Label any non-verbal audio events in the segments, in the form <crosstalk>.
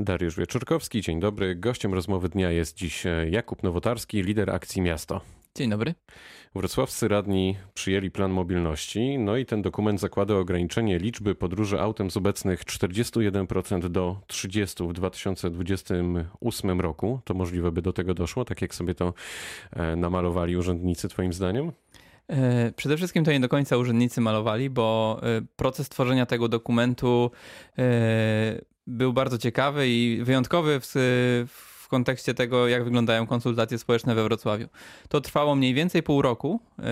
Dariusz Wieczorkowski, dzień dobry. Gościem rozmowy dnia jest dziś e, Jakub Nowotarski, lider akcji Miasto. Dzień dobry. Wrocławscy radni przyjęli plan mobilności, no i ten dokument zakłada ograniczenie liczby podróży autem z obecnych 41% do 30% w 2028 roku. To możliwe by do tego doszło, tak jak sobie to e, namalowali urzędnicy, Twoim zdaniem? E, przede wszystkim to nie do końca urzędnicy malowali, bo proces tworzenia tego dokumentu był bardzo ciekawy i wyjątkowy w w kontekście tego, jak wyglądają konsultacje społeczne we Wrocławiu. To trwało mniej więcej pół roku. E,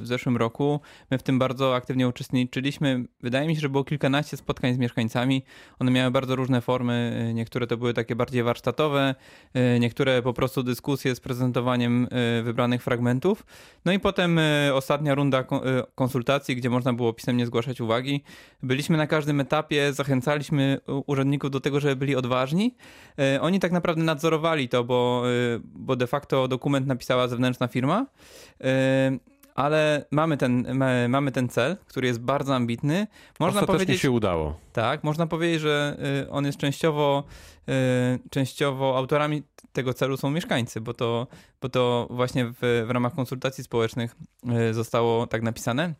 w zeszłym roku my w tym bardzo aktywnie uczestniczyliśmy. Wydaje mi się, że było kilkanaście spotkań z mieszkańcami. One miały bardzo różne formy. E, niektóre to były takie bardziej warsztatowe, e, niektóre po prostu dyskusje z prezentowaniem wybranych fragmentów. No i potem ostatnia runda konsultacji, gdzie można było pisemnie zgłaszać uwagi. Byliśmy na każdym etapie, zachęcaliśmy urzędników do tego, żeby byli odważni. Oni tak naprawdę nadzorowali to, bo, y, bo de facto dokument napisała zewnętrzna firma, y, ale mamy ten, mamy ten cel, który jest bardzo ambitny. Można powiedzieć, się udało. Tak, można powiedzieć, że y, on jest częściowo, częściowo autorami tego celu są mieszkańcy, bo to, bo to właśnie w, w ramach konsultacji społecznych zostało tak napisane.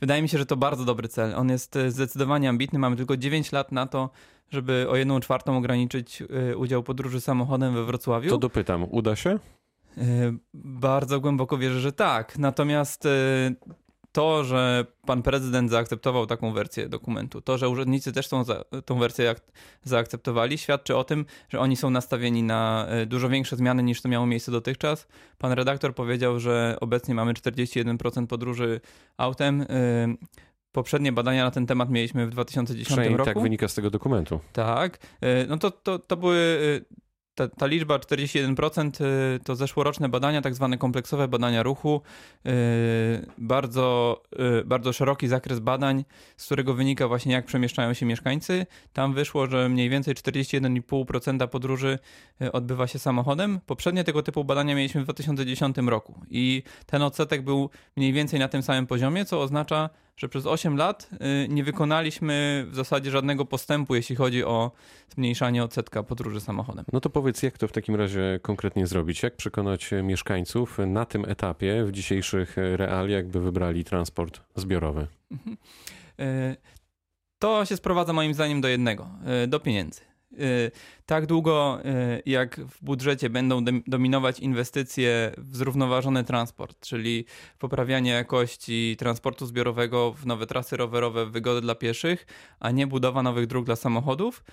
Wydaje mi się, że to bardzo dobry cel. On jest zdecydowanie ambitny. Mamy tylko 9 lat na to, żeby o jedną czwartą ograniczyć y, udział podróży samochodem we Wrocławiu. To dopytam, uda się? Bardzo głęboko wierzę, że tak. Natomiast to, że pan prezydent zaakceptował taką wersję dokumentu, to, że urzędnicy też tą, tą wersję zaakceptowali, świadczy o tym, że oni są nastawieni na dużo większe zmiany niż to miało miejsce dotychczas. Pan redaktor powiedział, że obecnie mamy 41% podróży autem. Poprzednie badania na ten temat mieliśmy w 2010 roku. tak wynika z tego dokumentu. Tak. E, no to, to, to były e, ta, ta, liczba 41% y, to zeszłoroczne badania, tak zwane kompleksowe badania ruchu. Y, bardzo, y, bardzo szeroki zakres badań, z którego wynika właśnie jak przemieszczają się mieszkańcy. Tam wyszło, że mniej więcej 41,5% podróży odbywa się samochodem. Poprzednie tego typu badania mieliśmy w 2010 roku i ten odsetek był mniej więcej na tym samym poziomie, co oznacza, że przez 8 lat nie wykonaliśmy w zasadzie żadnego postępu, jeśli chodzi o zmniejszanie odsetka podróży samochodem. No to powiedz jak to w takim razie konkretnie zrobić? Jak przekonać mieszkańców na tym etapie, w dzisiejszych realiach, by wybrali transport zbiorowy? Mhm. E, to się sprowadza moim zdaniem do jednego, e, do pieniędzy. E, tak długo jak w budżecie będą dominować inwestycje w zrównoważony transport, czyli poprawianie jakości transportu zbiorowego w nowe trasy rowerowe, w wygodę dla pieszych, a nie budowa nowych dróg dla samochodów,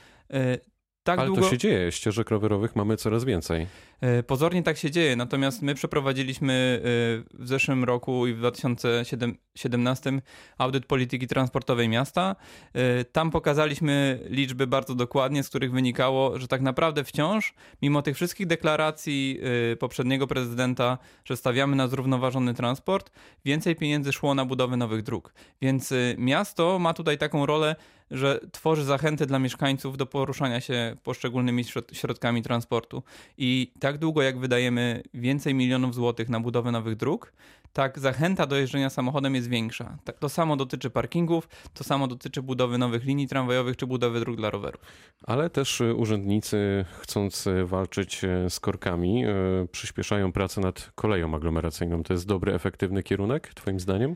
tak Ale długo... to się dzieje, ścieżek rowerowych mamy coraz więcej. E, pozornie tak się dzieje, natomiast my przeprowadziliśmy e, w zeszłym roku i w 2017 audyt polityki transportowej miasta. E, tam pokazaliśmy liczby bardzo dokładnie, z których wynikało, że tak naprawdę wciąż, mimo tych wszystkich deklaracji poprzedniego prezydenta, że stawiamy na zrównoważony transport, więcej pieniędzy szło na budowę nowych dróg. Więc miasto ma tutaj taką rolę, że tworzy zachęty dla mieszkańców do poruszania się poszczególnymi środkami transportu. I tak długo jak wydajemy więcej milionów złotych na budowę nowych dróg, tak zachęta do jeżdżenia samochodem jest większa. Tak, to samo dotyczy parkingów, to samo dotyczy budowy nowych linii tramwajowych czy budowy dróg dla rowerów. Ale też y, urzędnicy, chcąc y, walczyć y, z korkami, przyspieszają pracę nad koleją aglomeracyjną. To jest dobry, efektywny kierunek, Twoim zdaniem?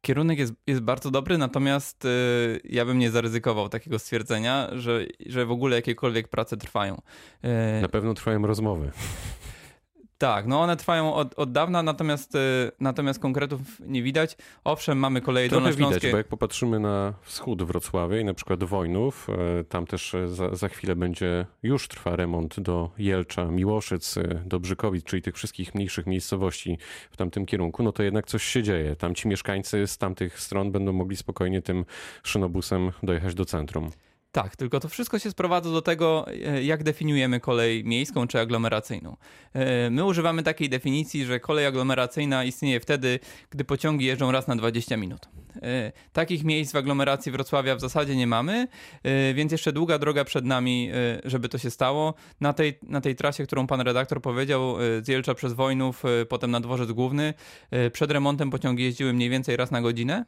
Kierunek jest, jest bardzo dobry, natomiast y, ja bym nie zaryzykował takiego stwierdzenia, że, że w ogóle jakiekolwiek prace trwają. Y, Na pewno trwają rozmowy. Tak, no one trwają od, od dawna, natomiast, y, natomiast konkretów nie widać. Owszem, mamy koleje Trochę widać, bo jak popatrzymy na wschód Wrocławia i na przykład Wojnów, y, tam też y, za, za chwilę będzie, już trwa remont do Jelcza, Miłoszyc, do Brzykowic, czyli tych wszystkich mniejszych miejscowości w tamtym kierunku, no to jednak coś się dzieje. Tam ci mieszkańcy z tamtych stron będą mogli spokojnie tym szynobusem dojechać do centrum. Tak, tylko to wszystko się sprowadza do tego, e, jak definiujemy kolej miejską czy aglomeracyjną. E, my używamy takiej definicji, że kolej aglomeracyjna istnieje wtedy, gdy pociągi jeżdżą raz na 20 minut. E, takich miejsc w aglomeracji Wrocławia w zasadzie nie mamy, więc jeszcze długa droga przed nami, żeby to się stało. Na tej, na tej trasie, którą pan redaktor powiedział, z przez Wojnów, potem na dworzec główny, przed remontem pociągi jeździły mniej więcej raz na godzinę.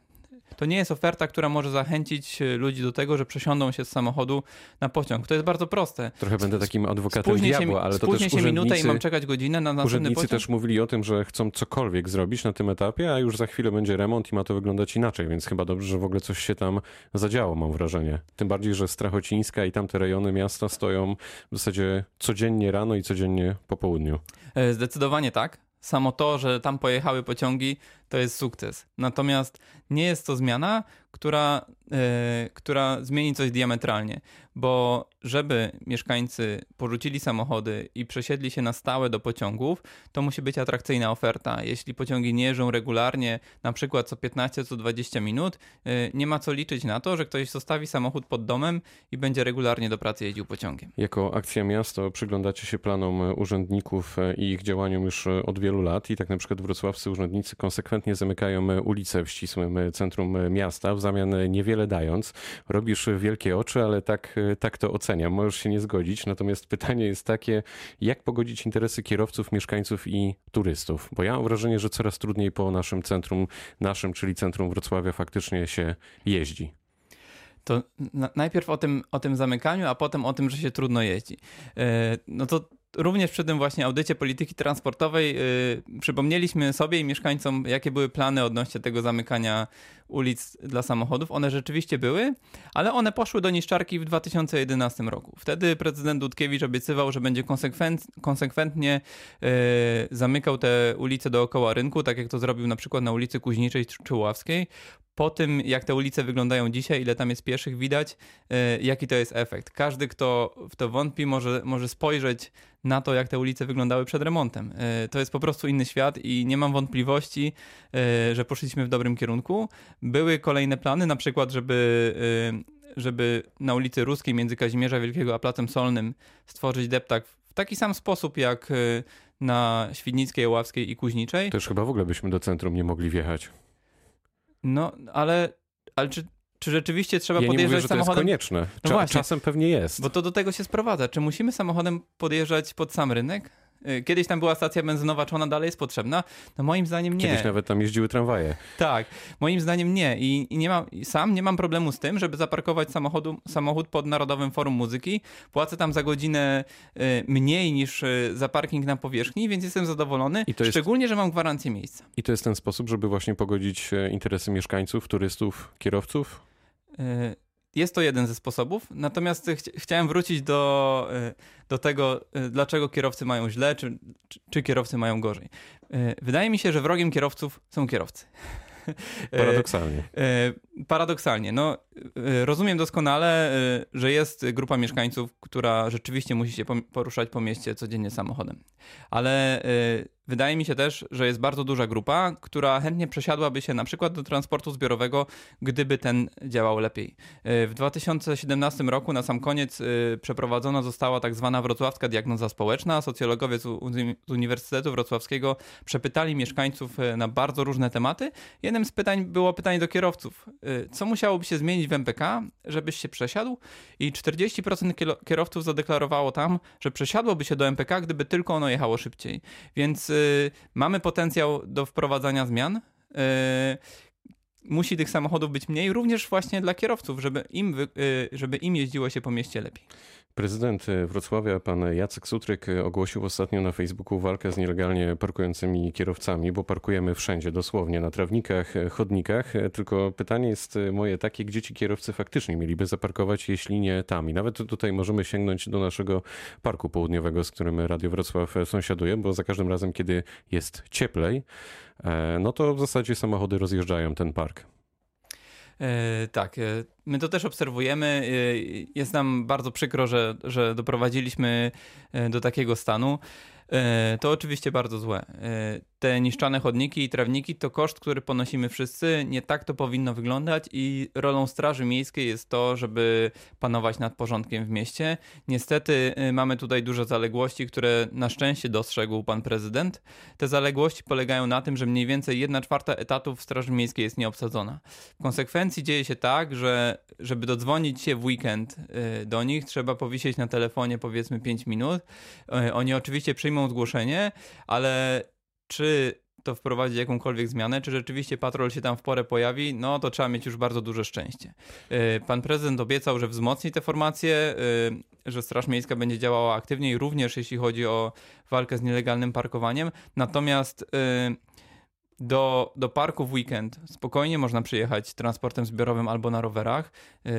To nie jest oferta, która może zachęcić e, ludzi do tego, że przesiądą się z samochodu na pociąg. To jest bardzo proste. Trochę będę takim adwokatem Spóźnię diabła, się, ale to też się minutę i mam czekać godzinę na następny urzędnicy pociąg. też mówili o tym, że chcą cokolwiek zrobić na tym etapie, a już za chwilę będzie remont i ma to wyglądać inaczej, więc chyba dobrze, że w ogóle coś się tam zadziało, mam wrażenie. Tym bardziej, że Strachocińska i tamte rejony miasta stoją w zasadzie codziennie rano i codziennie po południu. E, Zdecydowanie tak. Samo to, że tam pojechały pociągi, to jest sukces. Natomiast nie jest to zmiana, która, e, która zmieni coś diametralnie, bo żeby mieszkańcy porzucili samochody i przesiedli się na stałe do pociągów, to musi być atrakcyjna oferta. Jeśli pociągi nie jeżdżą regularnie, na przykład co 15, co 20 minut, e, nie ma co liczyć na to, że ktoś zostawi samochód pod domem i będzie regularnie do pracy jeździł pociągiem. Jako Akcja Miasto przyglądacie się planom urzędników i ich działaniom już od wielu lat i tak na przykład wrocławscy urzędnicy konsekwentnie zamykają ulice w ścisłym centrum miasta, w zamian niewiele dając. Robisz wielkie oczy, ale tak, tak to oceniam. Możesz się nie zgodzić, natomiast pytanie jest takie, jak pogodzić interesy kierowców, mieszkańców i turystów? Bo ja mam wrażenie, że coraz trudniej po naszym centrum, naszym, czyli centrum Wrocławia faktycznie się jeździ. To na, najpierw o tym, o tym zamykaniu, a potem o tym, że się trudno jeździ. E, no to również przy tym właśnie audycie polityki transportowej y, przypomnieliśmy sobie i mieszkańcom, jakie były plany odnośnie tego zamykania ulic dla samochodów. One rzeczywiście były, ale one poszły do niszczarki w 2011 roku. Wtedy prezydent Dudkiewicz obiecywał, że będzie konsekwent, konsekwentnie y, zamykał te ulice dookoła rynku, tak jak to zrobił na przykład na ulicy Kuźniczej czy Ławskiej. Po tym, jak te ulice wyglądają dzisiaj, ile tam jest pieszych, widać, y, jaki to jest efekt. Każdy, kto w to wątpi, może, może spojrzeć na to, jak te ulice wyglądały przed remontem. Y, to jest po prostu inny świat i nie mam wątpliwości, y, że poszliśmy w dobrym kierunku. Były kolejne plany, na przykład, żeby żeby na ulicy Ruskiej między Kazimierza Wielkiego a Placem Solnym stworzyć deptak w taki sam sposób jak na Świdnickiej, Ławskiej i Kuźniczej. Już chyba w ogóle byśmy do centrum nie mogli wjechać. No, ale, ale czy, czy rzeczywiście trzeba ja podjeżdżać nie mówię, że samochodem? To jest konieczne. No Cza- właśnie. Czasem pewnie jest. Bo to do tego się sprowadza. Czy musimy samochodem podjeżdżać pod sam rynek? Y, Kiedyś tam była stacja benzynowa, czy ona dalej jest potrzebna? No moim zdaniem nie. Kiedyś nawet tam jeździły tramwaje. Tak, moim zdaniem nie. I, i nie mam, sam nie mam problemu z tym, żeby zaparkować samochodu, samochód pod Narodowym Forum Muzyki. Płacę tam za godzinę y, mniej niż y, za parking na powierzchni, więc jestem zadowolony. I to jest- Szczególnie, że mam gwarancję miejsca. I to jest ten sposób, żeby właśnie pogodzić e, interesy mieszkańców, turystów, kierowców? Y, Jest to jeden ze sposobów, natomiast chci- chciałem wrócić do, y, do tego, y, dlaczego kierowcy mają źle, czy, czy, czy kierowcy mają gorzej. Y, Wydaje mi się, że wrogiem kierowców są kierowcy. <laughs> Paradoksalnie. Paradoksalnie. No, rozumiem doskonale, e, że jest grupa mieszkańców, która rzeczywiście musi się poruszać po mieście codziennie samochodem. Ale e, wydaje mi się też, że jest bardzo duża grupa, która chętnie przesiadłaby się na przykład do transportu zbiorowego, gdyby ten działał lepiej. W 2017 roku na sam koniec przeprowadzona została tak zwana wrocławska diagnoza społeczna. Socjologowie z Uni- z Uniwersytetu Wrocławskiego przepytali mieszkańców na bardzo różne tematy. Jednym z pytań było pytanie do kierowców. Y, Co musiałoby się zmienić w MPK, żebyś się przesiadł? I 40% kielo- kierowców zadeklarowało tam, że przesiadłoby się do MPK, gdyby tylko ono jechało szybciej. Więc y, mamy potencjał do wprowadzania zmian. Y, musi tych samochodów być mniej, również właśnie dla kierowców, żeby im, y, żeby im jeździło się po mieście lepiej. Prezydent Wrocławia, pan Jacek Sutryk, ogłosił ostatnio na Facebooku walkę z nielegalnie parkującymi kierowcami, bo parkujemy wszędzie, dosłownie na trawnikach, chodnikach. Tylko pytanie jest moje takie, gdzie ci kierowcy faktycznie mieliby zaparkować, jeśli nie tam. I nawet tutaj możemy sięgnąć do naszego parku południowego, z którym Radio Wrocław sąsiaduje, bo za każdym razem, kiedy jest cieplej, e, no to w zasadzie samochody rozjeżdżają ten park. E, tak, e, my to też obserwujemy. E, Jest nam bardzo przykro, że, że doprowadziliśmy do takiego stanu. E, To oczywiście bardzo złe. E, Te niszczane chodniki i trawniki to koszt, który ponosimy wszyscy. Nie tak to powinno wyglądać i rolą Straży Miejskiej jest to, żeby panować nad porządkiem w mieście. Niestety e, mamy tutaj duże zaległości, które na szczęście dostrzegł pan prezydent. Te zaległości polegają na tym, że mniej więcej 1 czwarta etatów w Straży Miejskiej jest nieobsadzona. W konsekwencji dzieje się tak, że żeby dodzwonić się w weekend do nich, trzeba powisieć na telefonie powiedzmy 5 minut. Oni oczywiście przyjmą zgłoszenie, ale czy to wprowadzić jakąkolwiek zmianę. Czy rzeczywiście patrol się tam w porę pojawi? No to trzeba mieć już bardzo duże szczęście. Pan prezydent obiecał, że wzmocni te formacje, że Straż Miejska będzie działała aktywniej, również jeśli chodzi o walkę z nielegalnym parkowaniem. Natomiast do, do parku w weekend spokojnie można przyjechać transportem zbiorowym albo na rowerach.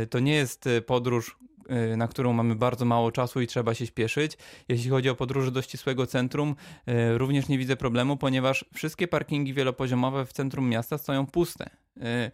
To nie jest podróż, Y, na którą mamy bardzo mało czasu i trzeba się śpieszyć. Jeśli chodzi o podróże do ścisłego centrum, y, również nie widzę problemu, ponieważ wszystkie parkingi wielopoziomowe w centrum miasta stoją puste. Y,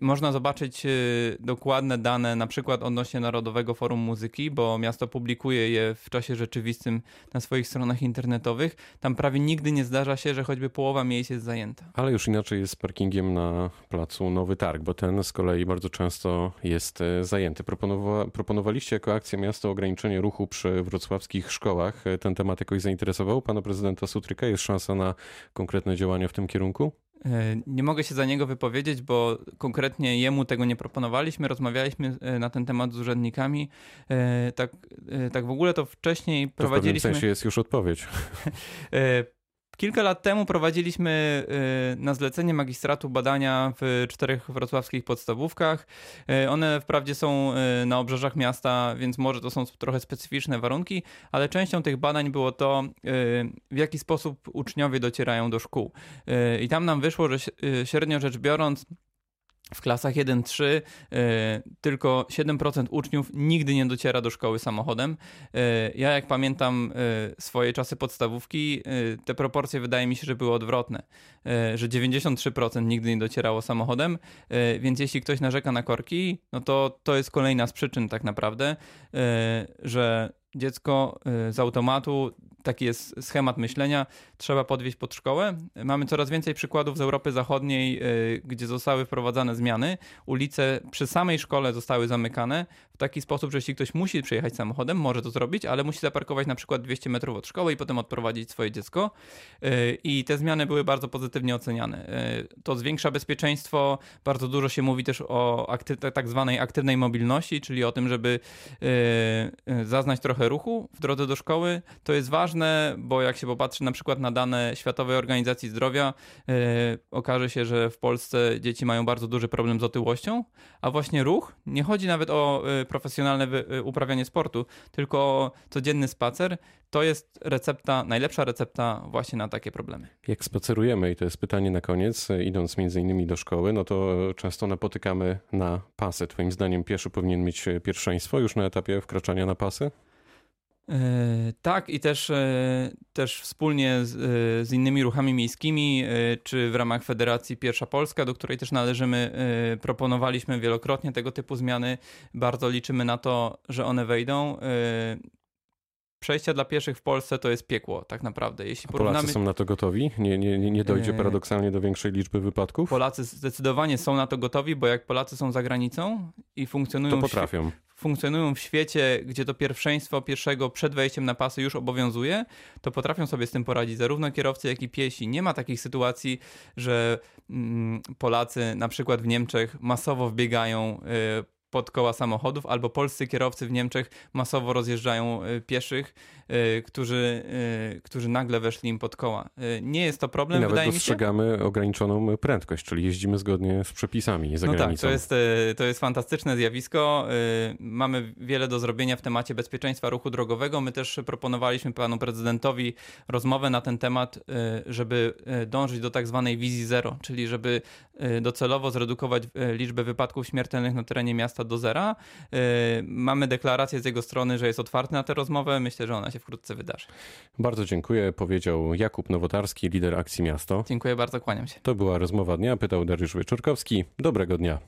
można zobaczyć y, dokładne dane, na przykład odnośnie Narodowego Forum Muzyki, bo miasto publikuje je w czasie rzeczywistym na swoich stronach internetowych. Tam prawie nigdy nie zdarza się, że choćby połowa miejsc jest zajęta. Ale już inaczej jest z parkingiem na placu Nowy Targ, bo ten z kolei bardzo często jest e, zajęty. Proponowa proponowaliście jako akcję miasta ograniczenie ruchu przy wrocławskich szkołach. E, ten temat jakoś zainteresował pana prezydenta Sutryka? Jest szansa na konkretne działania w tym kierunku? E, nie mogę się za niego wypowiedzieć, bo konkretnie jemu tego nie proponowaliśmy. Rozmawialiśmy e, na ten temat z urzędnikami. E, tak, tak w ogóle to wcześniej to prowadziliśmy. W pewnym sensie jest już odpowiedź. <laughs> Kilka lat temu prowadziliśmy y, na zlecenie magistratu badania w czterech wrocławskich podstawówkach. Y, one wprawdzie są y, na obrzeżach miasta, więc może to są trochę specyficzne warunki, ale częścią tych badań było to, w jaki sposób uczniowie docierają do szkół. I tam nam wyszło, że średnio rzecz biorąc, w klasach 1-3 y, tylko 7% uczniów nigdy nie dociera do szkoły samochodem. Y, ja jak pamiętam y, swoje czasy podstawówki, te proporcje wydaje mi się, że były odwrotne, że 93% nigdy nie docierało samochodem, więc jeśli ktoś narzeka na korki, no to to jest kolejna z przyczyn tak naprawdę, że dziecko z automatu taki jest schemat myślenia, trzeba podwieźć pod szkołę. Mamy coraz więcej przykładów z Europy Zachodniej, y, gdzie zostały wprowadzane zmiany. Ulice przy samej szkole zostały zamykane w taki sposób, że jeśli ktoś musi przyjechać samochodem, może to zrobić, ale musi zaparkować na przykład 200 metrów od szkoły i potem odprowadzić swoje dziecko. Y, I te zmiany były bardzo pozytywnie oceniane. Y, to zwiększa bezpieczeństwo. Bardzo dużo się mówi też o akty- tak zwanej aktywnej mobilności, czyli o tym, żeby zaznać trochę ruchu w drodze do szkoły. To jest ważne bo jak się popatrzy na przykład na dane Światowej Organizacji Zdrowia, yy, okaże się, że w Polsce dzieci mają bardzo duży problem z otyłością, a właśnie ruch, nie chodzi nawet o yy, profesjonalne wy, yy, uprawianie sportu, tylko o codzienny spacer, to jest recepta, najlepsza recepta właśnie na takie problemy. Jak spacerujemy, i to jest pytanie na koniec, idąc między innymi do szkoły, no to często napotykamy na pasy. Twoim zdaniem pieszy powinien mieć pierwszeństwo już na etapie wkraczania na pasy? E, tak, i też, e, też wspólnie z, e, z, innymi ruchami miejskimi, czy w ramach Federacji Pierwsza Polska, do której też należymy, proponowaliśmy wielokrotnie tego typu zmiany. Bardzo liczymy na to, że one wejdą przejścia dla pieszych w Polsce to jest piekło, tak naprawdę. Jeśli porównamy... Polacy są na to gotowi? Nie, nie, nie dojdzie paradoksalnie do większej liczby wypadków? Polacy zdecydowanie są na to gotowi, bo jak Polacy są za granicą i funkcjonują... To potrafią funkcjonują w świecie, gdzie to pierwszeństwo pierwszego przed wejściem na pasy już obowiązuje, to potrafią sobie z tym poradzić zarówno kierowcy, jak i piesi. Nie ma takich sytuacji, że mm, Polacy na przykład w Niemczech masowo wbiegają y, pod koła samochodów, albo polscy kierowcy w Niemczech masowo rozjeżdżają y, pieszych, y, którzy, y, którzy nagle weszli im pod koła. Nie jest to problem, I nawet wydaje dostrzegamy mi się. ograniczoną prędkość, czyli jeździmy zgodnie z przepisami za no granicą. Tak, to jest, to jest fantastyczne zjawisko. Mamy wiele do zrobienia w temacie bezpieczeństwa ruchu drogowego. My też proponowaliśmy panu prezydentowi rozmowę na ten temat, żeby dążyć do tak zwanej wizji zero, czyli żeby docelowo zredukować liczbę wypadków śmiertelnych na terenie miasta do zera. Y, mamy deklarację z jego strony, że jest otwarty na tę rozmowę. Myślę, że ona się wkrótce wydarzy. Bardzo dziękuję, powiedział Jakub Nowotarski, lider Akcji Miasto. Dziękuję bardzo, kłaniam się. To była rozmowa dnia, pytał Dariusz Wieczorkowski. Dobrego dnia.